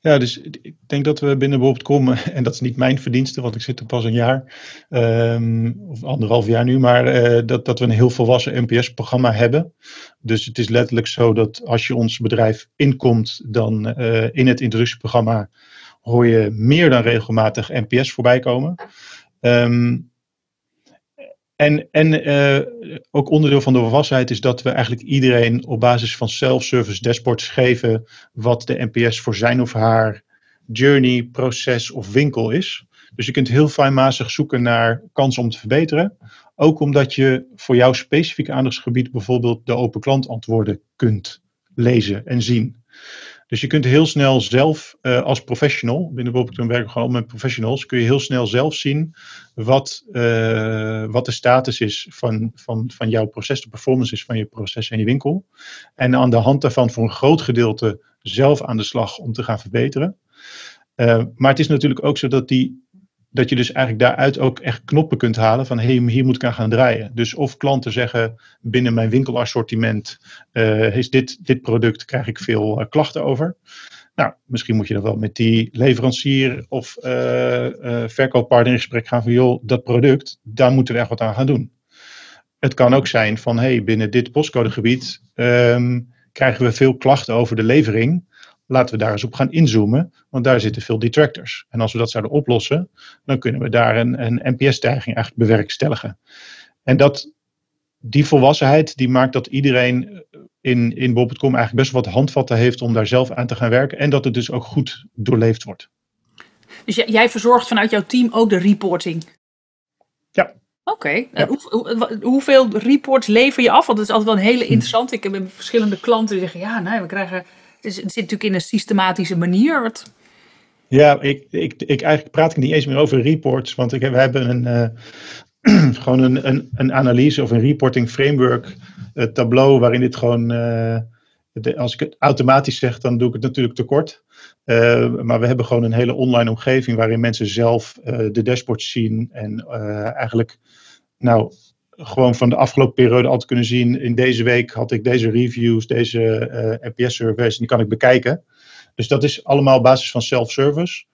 Ja, dus ik denk dat we binnen Bob.com, [LAUGHS] en dat is niet mijn verdienste, want ik zit er pas een jaar, um, of anderhalf jaar nu, maar dat, dat we een heel volwassen NPS-programma hebben. Dus het is letterlijk zo dat als je ons bedrijf inkomt, dan in het introductieprogramma hoor je meer dan regelmatig NPS voorbij komen. Um, en en uh, ook onderdeel van de volwassenheid is dat we eigenlijk iedereen op basis van self-service dashboards geven wat de NPS voor zijn of haar journey, proces of winkel is. Dus je kunt heel fijnmazig zoeken naar kansen om te verbeteren. Ook omdat je voor jouw specifieke aandachtsgebied bijvoorbeeld de open klantantwoorden kunt lezen en zien. Dus je kunt heel snel zelf uh, als professional, binnen Bobbington werken we gewoon met professionals, kun je heel snel zelf zien wat, uh, wat de status is van, van, van jouw proces, de performance is van je proces en je winkel. En aan de hand daarvan voor een groot gedeelte zelf aan de slag om te gaan verbeteren. Uh, maar het is natuurlijk ook zo dat die dat je dus eigenlijk daaruit ook echt knoppen kunt halen van hey, hier moet ik aan gaan draaien. Dus of klanten zeggen binnen mijn winkelassortiment uh, is dit, dit product, krijg ik veel uh, klachten over. Nou, misschien moet je dan wel met die leverancier of uh, verkooppartner in gesprek gaan van joh, dat product, daar moeten we echt wat aan gaan doen. Het kan ook zijn van hey, binnen dit postcodegebied um, krijgen we veel klachten over de levering laten we daar eens op gaan inzoomen, want daar zitten veel detractors. En als we dat zouden oplossen, dan kunnen we daar een, een NPS-stijging eigenlijk bewerkstelligen. En dat, die volwassenheid, die maakt dat iedereen in, in Bob.com eigenlijk best wel wat handvatten heeft om daar zelf aan te gaan werken. En dat het dus ook goed doorleefd wordt. Dus jij verzorgt vanuit jouw team ook de reporting? Ja. Oké. Hoe, hoeveel reports lever je af? Want dat is altijd wel een hele hm. interessant. Ik heb verschillende klanten die zeggen: ja, nee, we krijgen. Het, zit natuurlijk in een systematische manier. Ja, ik, ik, ik, eigenlijk praat ik niet eens meer over reports, want we hebben een, uh, [CLEARS THROAT] gewoon een, een, een, analyse of een reporting framework, uh, tableau, waarin dit gewoon, de, als ik het automatisch zeg, dan doe ik het natuurlijk tekort. maar we hebben gewoon een hele online omgeving waarin mensen zelf de dashboards zien en eigenlijk, nou, gewoon van de afgelopen periode altijd kunnen zien, in deze week had ik deze reviews, deze NPS-surveys, en die kan ik bekijken. Dus dat is allemaal op basis van self-service.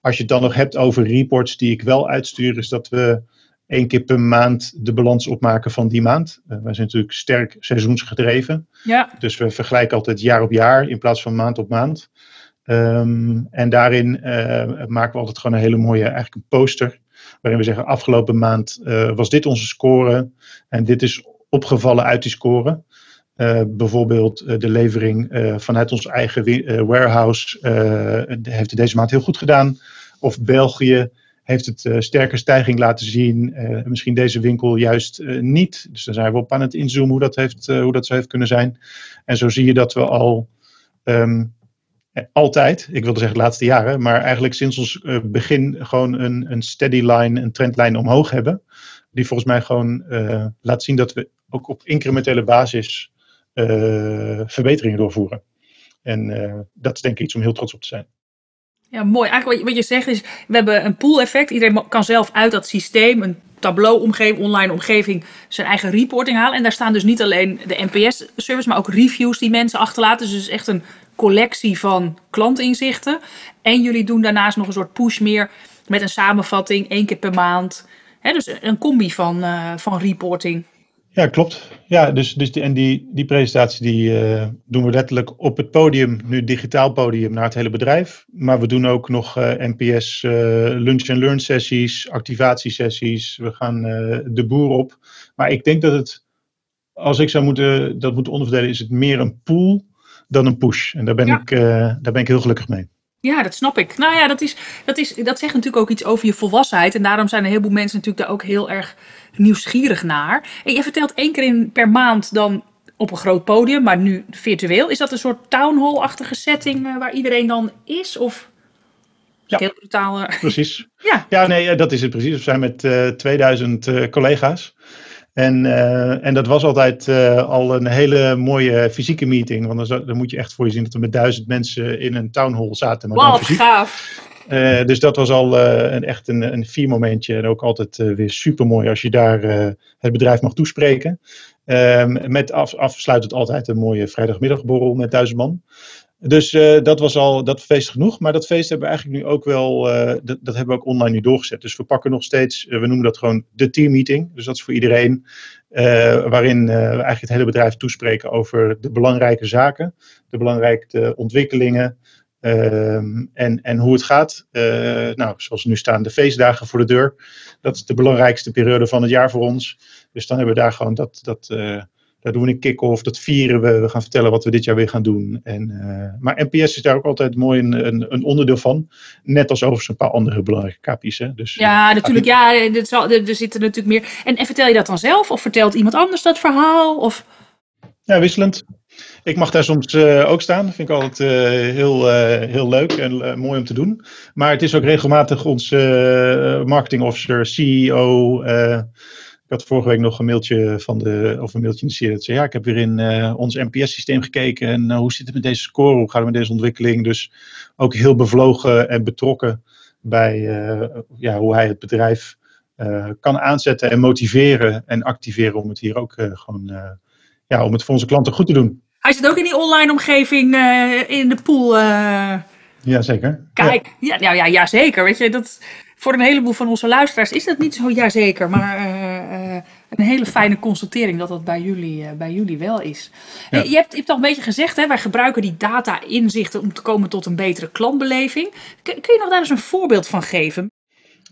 Als je het dan nog hebt over reports die ik wel uitstuur, is dat we één keer per maand de balans opmaken van die maand. Uh, wij zijn natuurlijk sterk seizoensgedreven. Ja. Dus we vergelijken altijd jaar op jaar in plaats van maand op maand. Um, en daarin uh, maken we altijd gewoon een hele mooie eigenlijk een poster. Waarin we zeggen, afgelopen maand uh, was dit onze score. En dit is opgevallen uit die score. Uh, bijvoorbeeld uh, de levering vanuit ons eigen warehouse heeft het deze maand heel goed gedaan. Of België heeft het sterke stijging laten zien. misschien deze winkel juist niet. Dus daar zijn we op aan het inzoomen hoe dat, heeft, hoe dat zo heeft kunnen zijn. En zo zie je dat we al um, altijd, ik wilde zeggen laatste jaren, maar eigenlijk sinds ons begin gewoon een, een steady line, een trendlijn omhoog hebben. Die volgens mij gewoon laat zien dat we ook op incrementele basis verbeteringen doorvoeren. En dat is denk ik iets om heel trots op te zijn. Ja, mooi. Eigenlijk wat je, zegt is, we hebben een pool-effect. Iedereen kan zelf uit dat systeem, een Tableau-omgeving, online omgeving, zijn eigen reporting halen. En daar staan dus niet alleen de NPS-service, maar ook reviews die mensen achterlaten. Dus het is echt een collectie van klantinzichten. En jullie doen daarnaast nog een soort push meer met een samenvatting, één keer per maand. Dus een combi van, uh, van reporting. Ja, klopt. Ja, dus, dus die, en die, die presentatie die, uh, doen we letterlijk op het podium, nu digitaal podium, naar het hele bedrijf. Maar we doen ook nog uh, eh, NPS uh, lunch and learn sessies, activatiesessies. We gaan de boer op. Maar ik denk dat het, als ik zou moeten, dat moeten onderverdelen, is het meer een pull dan een push. En daar ben, ik, daar ben ik heel gelukkig mee. Ja, dat snap ik. Nou ja, dat, is, dat, is, dat zegt natuurlijk ook iets over je volwassenheid. En daarom zijn een heleboel mensen natuurlijk daar ook heel erg nieuwsgierig naar. En je vertelt één keer in, per maand dan op een groot podium, maar nu virtueel. Is dat een soort townhall-achtige setting uh, waar iedereen dan is? Of ja, heel brutaal? Uh... Precies. [LAUGHS] ja. ja, nee, eh, dat is het precies. We zijn met uh, 2000 collega's. En, uh, en dat was altijd uh, al een hele mooie fysieke meeting. Want dan, dan, moet je echt voor je zien dat we met duizend mensen in een town hall zaten. Maar Wat gaaf! Uh, dus dat was al een, echt een, een vier momentje. En ook altijd weer super mooi als je daar het bedrijf mag toespreken. Ehm, met af, afsluitend altijd een mooie vrijdagmiddagborrel met duizend man. Dus uh, dat was al dat feest genoeg. Maar dat feest hebben we eigenlijk nu ook wel, uh, dat, hebben we ook online nu doorgezet. Dus we pakken nog steeds, uh, we noemen dat gewoon de teammeeting. Dus dat is voor iedereen, waarin we eigenlijk het hele bedrijf toespreken over de belangrijke zaken, de belangrijke ontwikkelingen ehm, en, en hoe het gaat. nou, zoals nu staan de feestdagen voor de deur. Dat is de belangrijkste periode van het jaar voor ons. Dus dan hebben we daar gewoon dat, dat daar doen we een kick-off, dat vieren we. We gaan vertellen wat we dit jaar weer gaan doen. En, uh, maar NPS is daar ook altijd mooi een, een, een, onderdeel van. Net als overigens een paar andere belangrijke KPI's. Hè. Dus, ja, natuurlijk. Ja, er, zal, er, zitten natuurlijk meer. En, en, vertel je dat dan zelf? Of vertelt iemand anders dat verhaal? Of... Ja, wisselend. Ik mag daar soms uh, ook staan. Dat vind ik altijd uh, heel, heel leuk en mooi om te doen. Maar het is ook regelmatig onze marketing officer, CEO had vorige week nog een mailtje van de, of een mailtje in de serie. Dat zei, ja, ik heb weer in uh, ons NPS-systeem gekeken. En uh, hoe zit het met deze score? Hoe gaat het met deze ontwikkeling? Dus ook heel bevlogen en betrokken bij uh, ja, hoe hij het bedrijf kan aanzetten en motiveren en activeren om het hier ook gewoon, ja, om het voor onze klanten goed te doen. Hij zit ook in die online omgeving in de pool. Ja, zeker. Kijk, ja. Ja, ja, ja, zeker. Weet je, dat, voor een heleboel van onze luisteraars is dat niet zo jazeker. Maar uh, uh, een hele fijne constatering dat dat bij jullie, uh, bij jullie wel is. Je, hebt, je hebt al een beetje gezegd, hè, wij gebruiken die data-inzichten om te komen tot een betere klantbeleving. Kun, kun, je nog daar eens een voorbeeld van geven?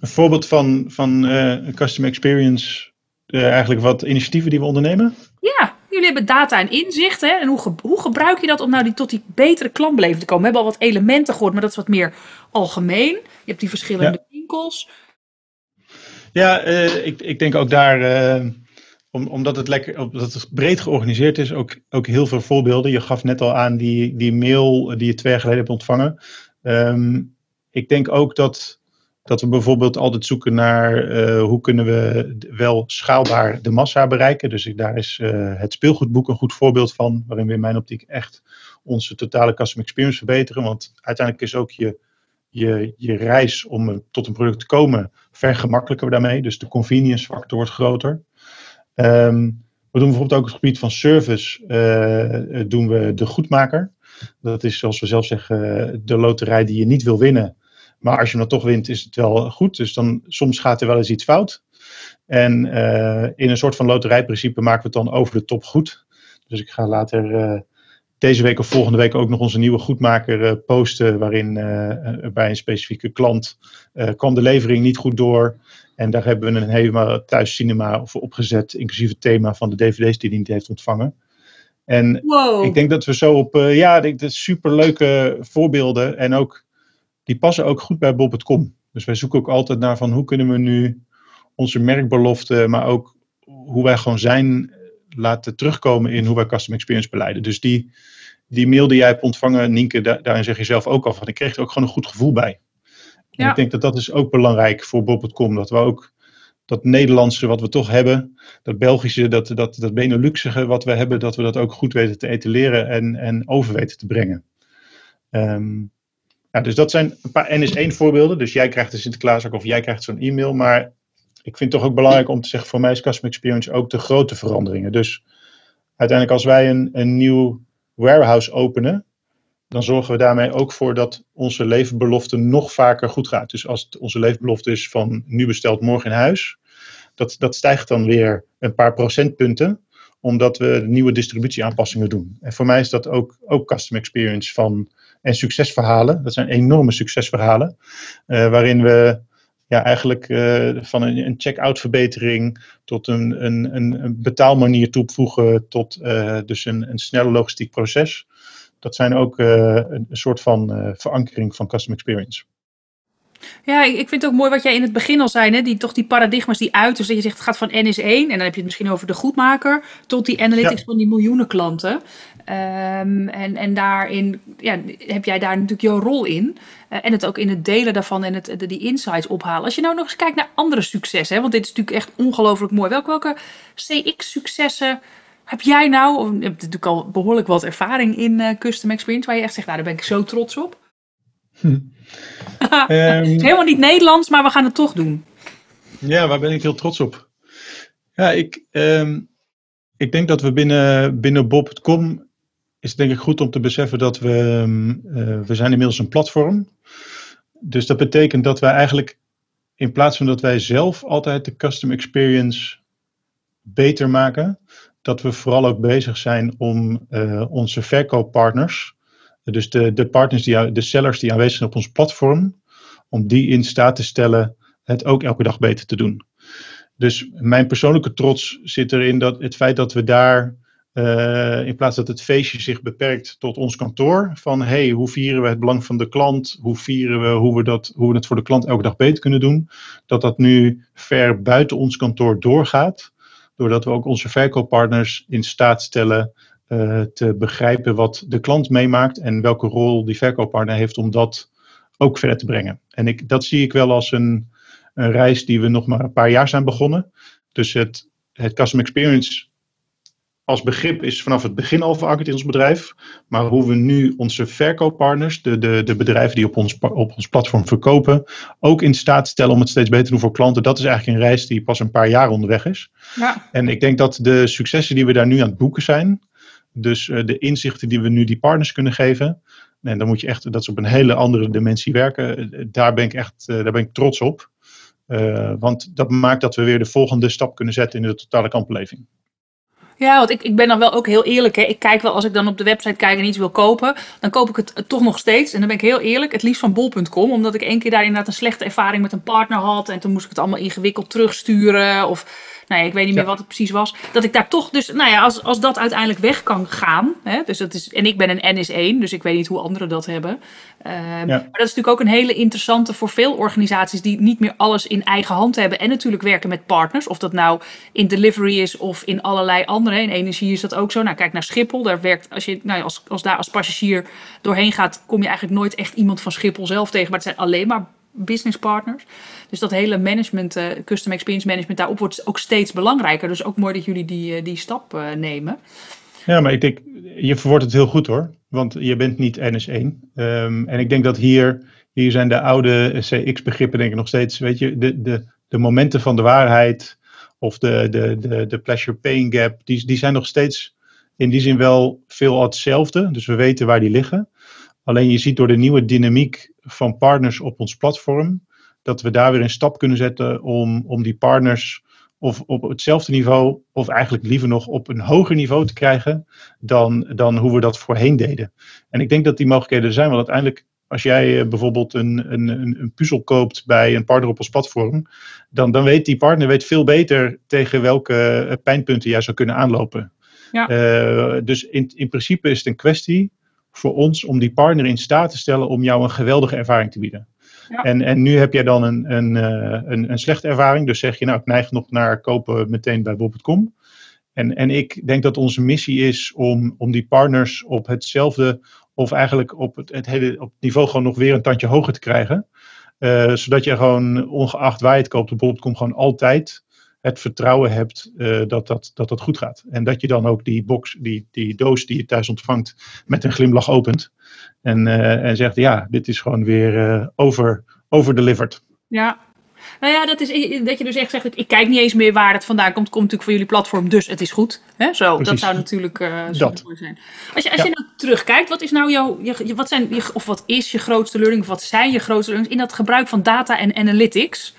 Een voorbeeld van, van customer experience, eigenlijk wat initiatieven die we ondernemen? Ja, jullie hebben data en inzicht. Hè? En hoe, hoe gebruik je dat om nou die, tot die betere klantbeleving te komen? We hebben al wat elementen gehoord, maar dat is wat meer algemeen. Je hebt die verschillende Ja, ik, ik denk ook daar om, omdat, het lekker, breed georganiseerd is, ook, ook heel veel voorbeelden. Je gaf net al aan die, die mail die je twee jaar geleden hebt ontvangen. Ehm, ik denk ook dat, dat we bijvoorbeeld altijd zoeken naar uh, hoe kunnen we wel schaalbaar de massa bereiken. Dus daar is uh, het speelgoedboek een goed voorbeeld van, waarin we in mijn optiek echt onze totale customer experience verbeteren. Want uiteindelijk is ook je, je, je reis om tot een product te komen vergemakkelijker daarmee. Dus de convenience factor wordt groter. Um, we doen bijvoorbeeld ook het gebied van service, uh, doen we de goedmaker. Dat is zoals we zelf zeggen, de loterij die je niet wil winnen. Maar als je hem dan toch wint, is het wel goed. Dus dan soms gaat er wel eens iets fout. En in een soort van loterijprincipe maken we het dan over de top goed. Dus ik ga later deze week of volgende week ook nog onze nieuwe goedmaker uh, posten. Waarin bij een specifieke klant kwam de levering niet goed door. En daar hebben we een helemaal thuis cinema voor opgezet, inclusief het thema van de dvd's die hij niet heeft ontvangen. En wow. ik denk dat we zo op, uh, ja, dit is super leuke voorbeelden. En ook, die passen ook goed bij Bob.com. Dus wij zoeken ook altijd naar van hoe kunnen we nu onze merkbelofte, maar ook hoe wij gewoon zijn, laten terugkomen in hoe wij custom experience beleiden. Dus die, die mail die jij hebt ontvangen, Nienke, daarin zeg je zelf ook al van, ik kreeg er ook gewoon een goed gevoel bij. Ja. ik denk dat dat is ook belangrijk voor Bob.com. Dat we ook dat Nederlandse wat we toch hebben, dat Belgische, dat, dat, dat Beneluxige wat we hebben, dat we dat ook goed weten te etaleren en, en over weten te brengen. Um, ja, dus dat zijn een paar NS1 voorbeelden. Dus jij krijgt de Sinterklaas ook of jij krijgt zo'n e-mail. Maar ik vind het toch ook belangrijk om te zeggen, voor mij is Customer Experience ook de grote veranderingen. Dus uiteindelijk als wij een, een nieuw warehouse openen, dan zorgen we daarmee ook voor dat onze leefbelofte nog vaker goed gaat. Dus als het onze leefbelofte is van nu besteld morgen in huis, dat, dat stijgt dan weer een paar procentpunten, omdat we nieuwe distributieaanpassingen doen. En voor mij is dat ook, ook custom experience van, en succesverhalen. Dat zijn enorme succesverhalen, uh, waarin we ja, eigenlijk uh, van een, een check-out verbetering tot een, een, een betaalmanier toevoegen, tot uh, dus een, een logistiek proces dat zijn ook uh, een soort van verankering van custom experience. Ja, ik vind het ook mooi wat jij in het begin al zei, hè? Die, toch die paradigma's die uit. Dus dat je zegt het gaat van N is 1 en dan heb je het misschien over de goedmaker tot die analytics ja. van die miljoenen klanten. Um, en, en daarin ja, heb jij daar natuurlijk jouw rol in. Uh, en het ook in het delen daarvan en het, de, die insights ophalen. Als je nou nog eens kijkt naar andere successen, hè? want dit is natuurlijk echt ongelooflijk mooi. Welke, welke CX-successen heb jij nou, je hebt natuurlijk al behoorlijk wat ervaring in uh, custom experience, waar je echt zegt, nou daar ben ik zo trots op? Hm. [LAUGHS] um, helemaal niet Nederlands, maar we gaan het toch doen. Ja, waar ben ik heel trots op? Ja, ik, um, ik denk dat we binnen, binnen Bob.com is het denk ik goed om te beseffen dat we, um, uh, we zijn inmiddels een platform. Dus dat betekent dat wij eigenlijk in plaats van dat wij zelf altijd de custom experience beter maken, dat we vooral ook bezig zijn om uh, onze verkooppartners, dus de, de partners, die, de sellers die aanwezig zijn op ons platform, om die in staat te stellen het ook elke dag beter te doen. Dus mijn persoonlijke trots zit erin dat het feit dat we daar, uh, in plaats dat het feestje zich beperkt tot ons kantoor, van hey, hoe vieren we het belang van de klant, hoe vieren we hoe we, dat, hoe we het voor de klant elke dag beter kunnen doen, dat dat nu ver buiten ons kantoor doorgaat doordat we ook onze verkooppartners in staat stellen uh, te begrijpen wat de klant meemaakt en welke rol die verkooppartner heeft om dat ook verder te brengen. En ik, dat zie ik wel als een, een reis die we nog maar een paar jaar zijn begonnen. Dus het, het Custom Experience als begrip is vanaf het begin al verankerd in ons bedrijf. Maar hoe we nu onze verkooppartners, de, de, de bedrijven die op ons, op ons platform verkopen, ook in staat stellen om het steeds beter te doen voor klanten. Dat is eigenlijk een reis die pas een paar jaar onderweg is. Ja. En ik denk dat de successen die we daar nu aan het boeken zijn, dus uh, de inzichten die we nu die partners kunnen geven. En dan moet je echt, dat is op een hele andere dimensie werken. Daar ben ik echt, daar ben ik trots op. Want dat maakt dat we weer de volgende stap kunnen zetten in de totale kampbeleving. Ja, want ik, ik ben dan wel ook heel eerlijk. Hè. Ik kijk wel als ik dan op de website kijk en iets wil kopen, dan koop ik het eh, toch nog steeds. En dan ben ik heel eerlijk, het liefst van bol.com. Omdat ik één keer daar inderdaad een slechte ervaring met een partner had. En toen moest ik het allemaal ingewikkeld terugsturen. Of nou ja, ik weet niet meer wat het precies was. Dat ik daar toch, dus nou ja, als, als dat uiteindelijk weg kan gaan. Hè, dus dat is, en ik ben een NS1, dus ik weet niet hoe anderen dat hebben. Ehm, Maar dat is natuurlijk ook een hele interessante voor veel organisaties die niet meer alles in eigen hand hebben. En natuurlijk werken met partners. Of dat nou in delivery is of in allerlei andere. In energie is dat ook zo. Nou, kijk naar Schiphol. Daar werkt, als je nou, als, als daar als passagier doorheen gaat, kom je eigenlijk nooit echt iemand van Schiphol zelf tegen. Maar het zijn alleen maar business partners. Dus dat hele management, uh, custom experience management, daarop wordt ook steeds belangrijker. Dus ook mooi dat jullie die, uh, die stap uh, nemen. Ja, maar ik denk, je verwoordt het heel goed hoor. Want je bent niet NS1. Um, en ik denk dat hier, hier zijn de oude CX-begrippen denk ik nog steeds, weet je, de, de, de momenten van de waarheid of de, de, de, de pleasure pain gap, die, die zijn nog steeds in die zin wel veel hetzelfde. Dus we weten waar die liggen. Alleen je ziet door de nieuwe dynamiek van partners op ons platform, dat we daar weer een stap kunnen zetten om, om die partners of op hetzelfde niveau, of eigenlijk liever nog op een hoger niveau te krijgen dan, dan hoe we dat voorheen deden. En ik denk dat die mogelijkheden er zijn, want uiteindelijk, als jij eh, bijvoorbeeld een, een, een puzzel koopt bij een partner op ons platform, dan, dan weet die partner weet veel beter tegen welke pijnpunten jij zou kunnen aanlopen. Ja. Uh, dus in, in principe is het een kwestie voor ons om die partner in staat te stellen om jou een geweldige ervaring te bieden. Ja. En, en nu heb jij dan een, een, een, een slechte ervaring, dus zeg je nou ik neig nog naar kopen meteen bij Bob.com. En, en ik denk dat onze missie is om, om die partners op hetzelfde, of eigenlijk op het, het, hele, op het niveau gewoon nog weer een tandje hoger te krijgen. Uh, zodat je gewoon, ongeacht waar je het koopt op Bob.com, gewoon altijd het vertrouwen hebt uh, dat, dat, dat dat goed gaat. En dat je dan ook die box, die, die doos die je thuis ontvangt, met een glimlach opent. En, uh, en zegt, ja, dit is gewoon weer uh, over, overdelivered. Ja, nou ja, dat is dat je dus echt zegt, ik, kijk niet eens meer waar het vandaan komt. Het komt natuurlijk van jullie platform, dus het is goed. Hè? Zo, Precies. dat zou natuurlijk dat. mooi zijn. Als je, als ja. je nou terugkijkt, wat is nou jouw, je, wat zijn, je, of wat is je grootste learning, of wat zijn je grootste learnings in dat gebruik van data en analytics?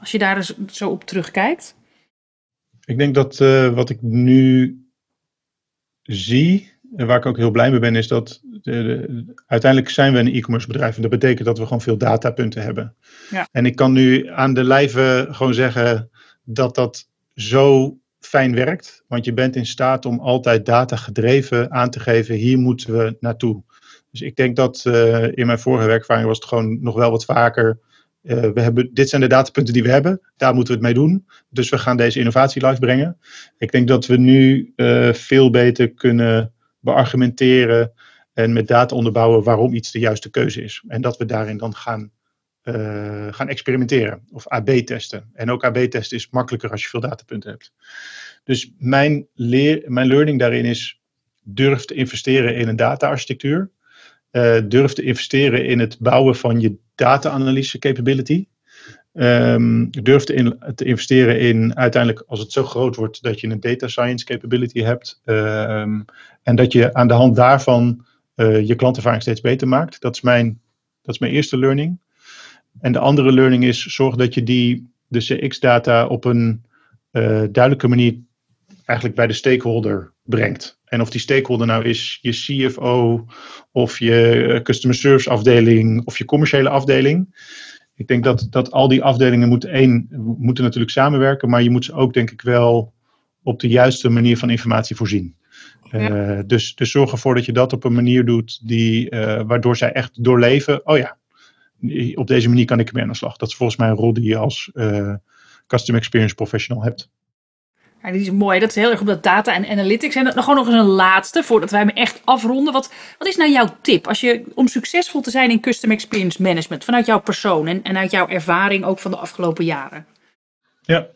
Als je daar eens zo op terugkijkt. Ik denk dat uh, wat ik nu zie, en waar ik ook heel blij mee ben, is dat de, de, uiteindelijk zijn we een e-commerce bedrijf. En dat betekent dat we gewoon veel datapunten hebben. Ja. En ik kan nu aan de lijve gewoon zeggen dat dat zo fijn werkt. Want je bent in staat om altijd data gedreven aan te geven, hier moeten we naartoe. Dus ik denk dat uh, in mijn vorige werkervaring was het gewoon nog wel wat vaker uh, we hebben, dit zijn de datapunten die we hebben, daar moeten we het mee doen. Dus we gaan deze innovatie live brengen. Ik denk dat we nu uh, veel beter kunnen beargumenteren en met data onderbouwen waarom iets de juiste keuze is. En dat we daarin dan gaan, uh, gaan experimenteren of AB testen. En ook AB testen is makkelijker als je veel datapunten hebt. Dus mijn, leer, mijn learning daarin is durf te investeren in een data-architectuur. Uh, durf te investeren in het bouwen van je data-analyse capability. Um, durf te, in, te, investeren in uiteindelijk, als het zo groot wordt, dat je een data science capability hebt. Um, en dat je aan de hand daarvan uh, je klantervaring steeds beter maakt. Dat is, mijn, dat is mijn eerste learning. En de andere learning is, zorg dat je die, de CX-data op een uh, duidelijke manier eigenlijk bij de stakeholder brengt. En of die stakeholder nou is je CFO of je customer service afdeling of je commerciële afdeling. Ik denk dat, dat al die afdelingen moeten, één, moeten natuurlijk samenwerken, maar je moet ze ook denk ik wel op de juiste manier van informatie voorzien. Ja. Uh, dus, dus zorg ervoor dat je dat op een manier doet die, uh, waardoor zij echt doorleven. Oh ja, op deze manier kan ik ermee aan de slag. Dat is volgens mij een rol die je als uh, Custom Experience Professional hebt. Ja, die is mooi. Dat is heel erg op dat data en analytics. En dan gewoon nog eens een laatste, voordat wij hem echt afronden. Wat, wat is nou jouw tip als je, om succesvol te zijn in Custom Experience Management? Vanuit jouw persoon en, en uit jouw ervaring ook van de afgelopen jaren. Ja,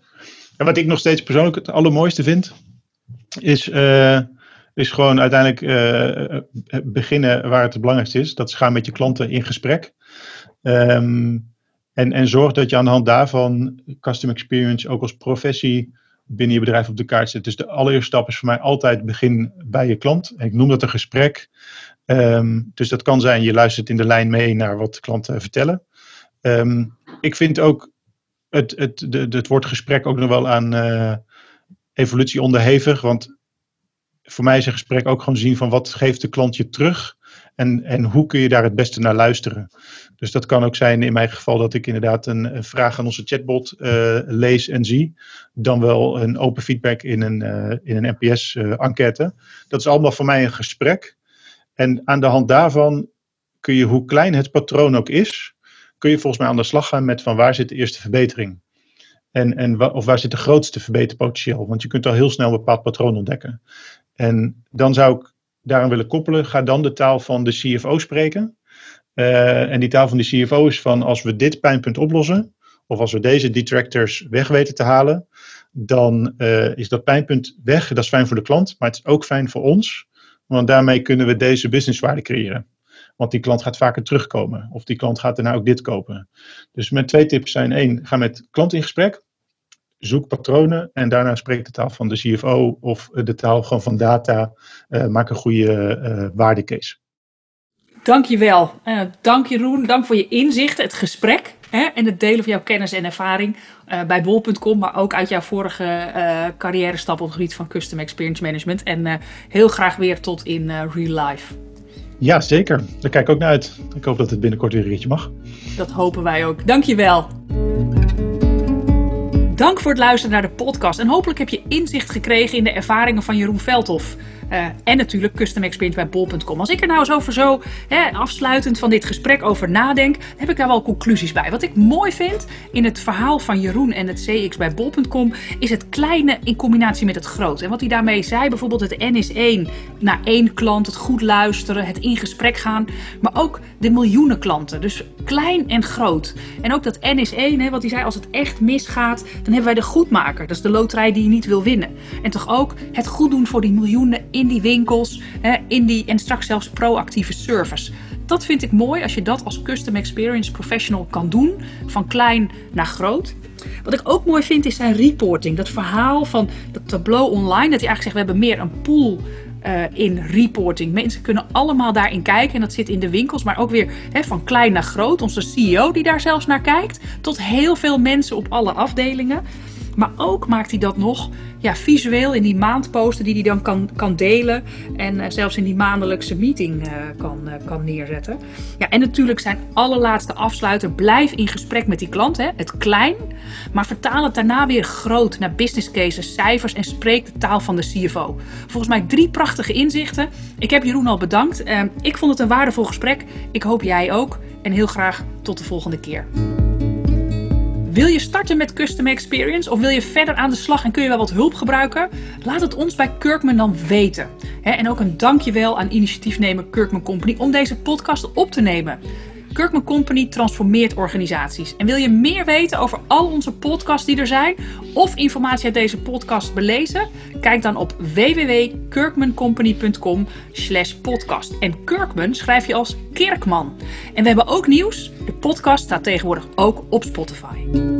en wat ik nog steeds persoonlijk het allermooiste vind, is, uh, is gewoon uiteindelijk uh, beginnen waar het het belangrijkste is. Dat is gaan met je klanten in gesprek. Um, en, en zorg dat je aan de hand daarvan Custom Experience ook als professie binnen je bedrijf op de kaart zet. Dus de allereerste stap is voor mij altijd begin bij je klant. Ik noem dat een gesprek. Um, dus dat kan zijn, je luistert in de lijn mee naar wat de klanten vertellen. Um, ik vind ook het, het, de, het woord gesprek ook nog wel aan uh, evolutie onderhevig. Want voor mij is een gesprek ook gewoon zien van wat geeft de klant je terug en, en hoe kun je daar het beste naar luisteren. Dus dat kan ook zijn in mijn geval dat ik inderdaad een, vraag aan onze chatbot uh, lees en zie. Dan wel een open feedback in een, uh, in een NPS-enquête. dat is allemaal voor mij een gesprek. En aan de hand daarvan kun je, hoe klein het patroon ook is, kun je volgens mij aan de slag gaan met van waar zit de eerste verbetering. En, en of waar zit de grootste verbeterpotentieel? Want je kunt al heel snel een bepaald patroon ontdekken. En dan zou ik daaraan willen koppelen, ga dan de taal van de CFO spreken. Uh, en die taal van de CFO is van als we dit pijnpunt oplossen, of als we deze detractors weg weten te halen, dan uh, is dat pijnpunt weg. Dat is fijn voor de klant, maar het is ook fijn voor ons. Want daarmee kunnen we deze businesswaarde creëren. Want die klant gaat vaker terugkomen. Of die klant gaat daarna ook dit kopen. Dus mijn twee tips zijn: één, ga met klant in gesprek. Zoek patronen en daarna spreek de taal van de CFO of de taal gewoon van data. Uh, maak een goede uh, waardecase. Dankjewel. Uh, dank Jeroen, dank voor je inzichten, het gesprek hè, en het delen van jouw kennis en ervaring bij bol.com, maar ook uit jouw vorige carrière stap op het gebied van Custom Experience Management. En heel graag weer tot in real life. Ja, zeker. Daar kijk ik ook naar uit. Ik hoop dat het binnenkort weer een ritje mag. Dat hopen wij ook. Dankjewel. Dank voor het luisteren naar de podcast. En hopelijk heb je inzicht gekregen in de ervaringen van Jeroen Veldhoff. Uh, en natuurlijk custom experience bij bol.com. Als ik er nou eens over zo hè, afsluitend van dit gesprek over nadenk, heb ik daar wel conclusies bij. Wat ik mooi vind in het verhaal van Jeroen en het CX bij bol.com is het kleine in combinatie met het groot. En wat hij daarmee zei, bijvoorbeeld het N is één, naar één klant, het goed luisteren, het in gesprek gaan, maar ook de miljoenen klanten. Dus klein en groot. En ook dat N is één, hè, wat hij zei, als het echt misgaat, dan hebben wij de goedmaker. Dat is de loterij die je niet wil winnen. En toch ook het goed doen voor die miljoenen in die winkels, hè, in die, en straks zelfs proactieve service. Dat vind ik mooi als je dat als custom experience professional kan doen, van klein naar groot. Wat ik ook mooi vind is zijn reporting. Dat verhaal van dat tableau online, dat hij eigenlijk zegt we hebben meer een pool uh, in reporting. Mensen kunnen allemaal daarin kijken en dat zit in de winkels, maar ook weer hè, van klein naar groot. Onze CEO die daar zelfs naar kijkt, tot heel veel mensen op alle afdelingen. Maar ook maakt hij dat nog ja, visueel in die maandposten die hij dan kan, kan delen. En uh, zelfs in die maandelijkse meeting uh, kan, uh, kan neerzetten. Ja, en natuurlijk zijn allerlaatste afsluiter. Blijf in gesprek met die klant. Hè, het klein. Maar vertaal het daarna weer groot naar business cases, cijfers en spreek de taal van de CFO. Volgens mij drie prachtige inzichten. Ik heb Jeroen al bedankt. ik vond het een waardevol gesprek. Ik hoop jij ook. En heel graag tot de volgende keer. Wil je starten met Custom Experience of wil je verder aan de slag en kun je wel wat hulp gebruiken? Laat het ons bij Kirkman dan weten. en ook een dankjewel aan initiatiefnemer Kirkman Company om deze podcast op te nemen. Kirkman Company transformeert organisaties. En wil je meer weten over al onze podcasts die er zijn of informatie uit deze podcast belezen? Kijk dan op www.kirkmancompany.com/podcast. En Kirkman schrijf je als Kirkman. En we hebben ook nieuws. De podcast staat tegenwoordig ook op Spotify.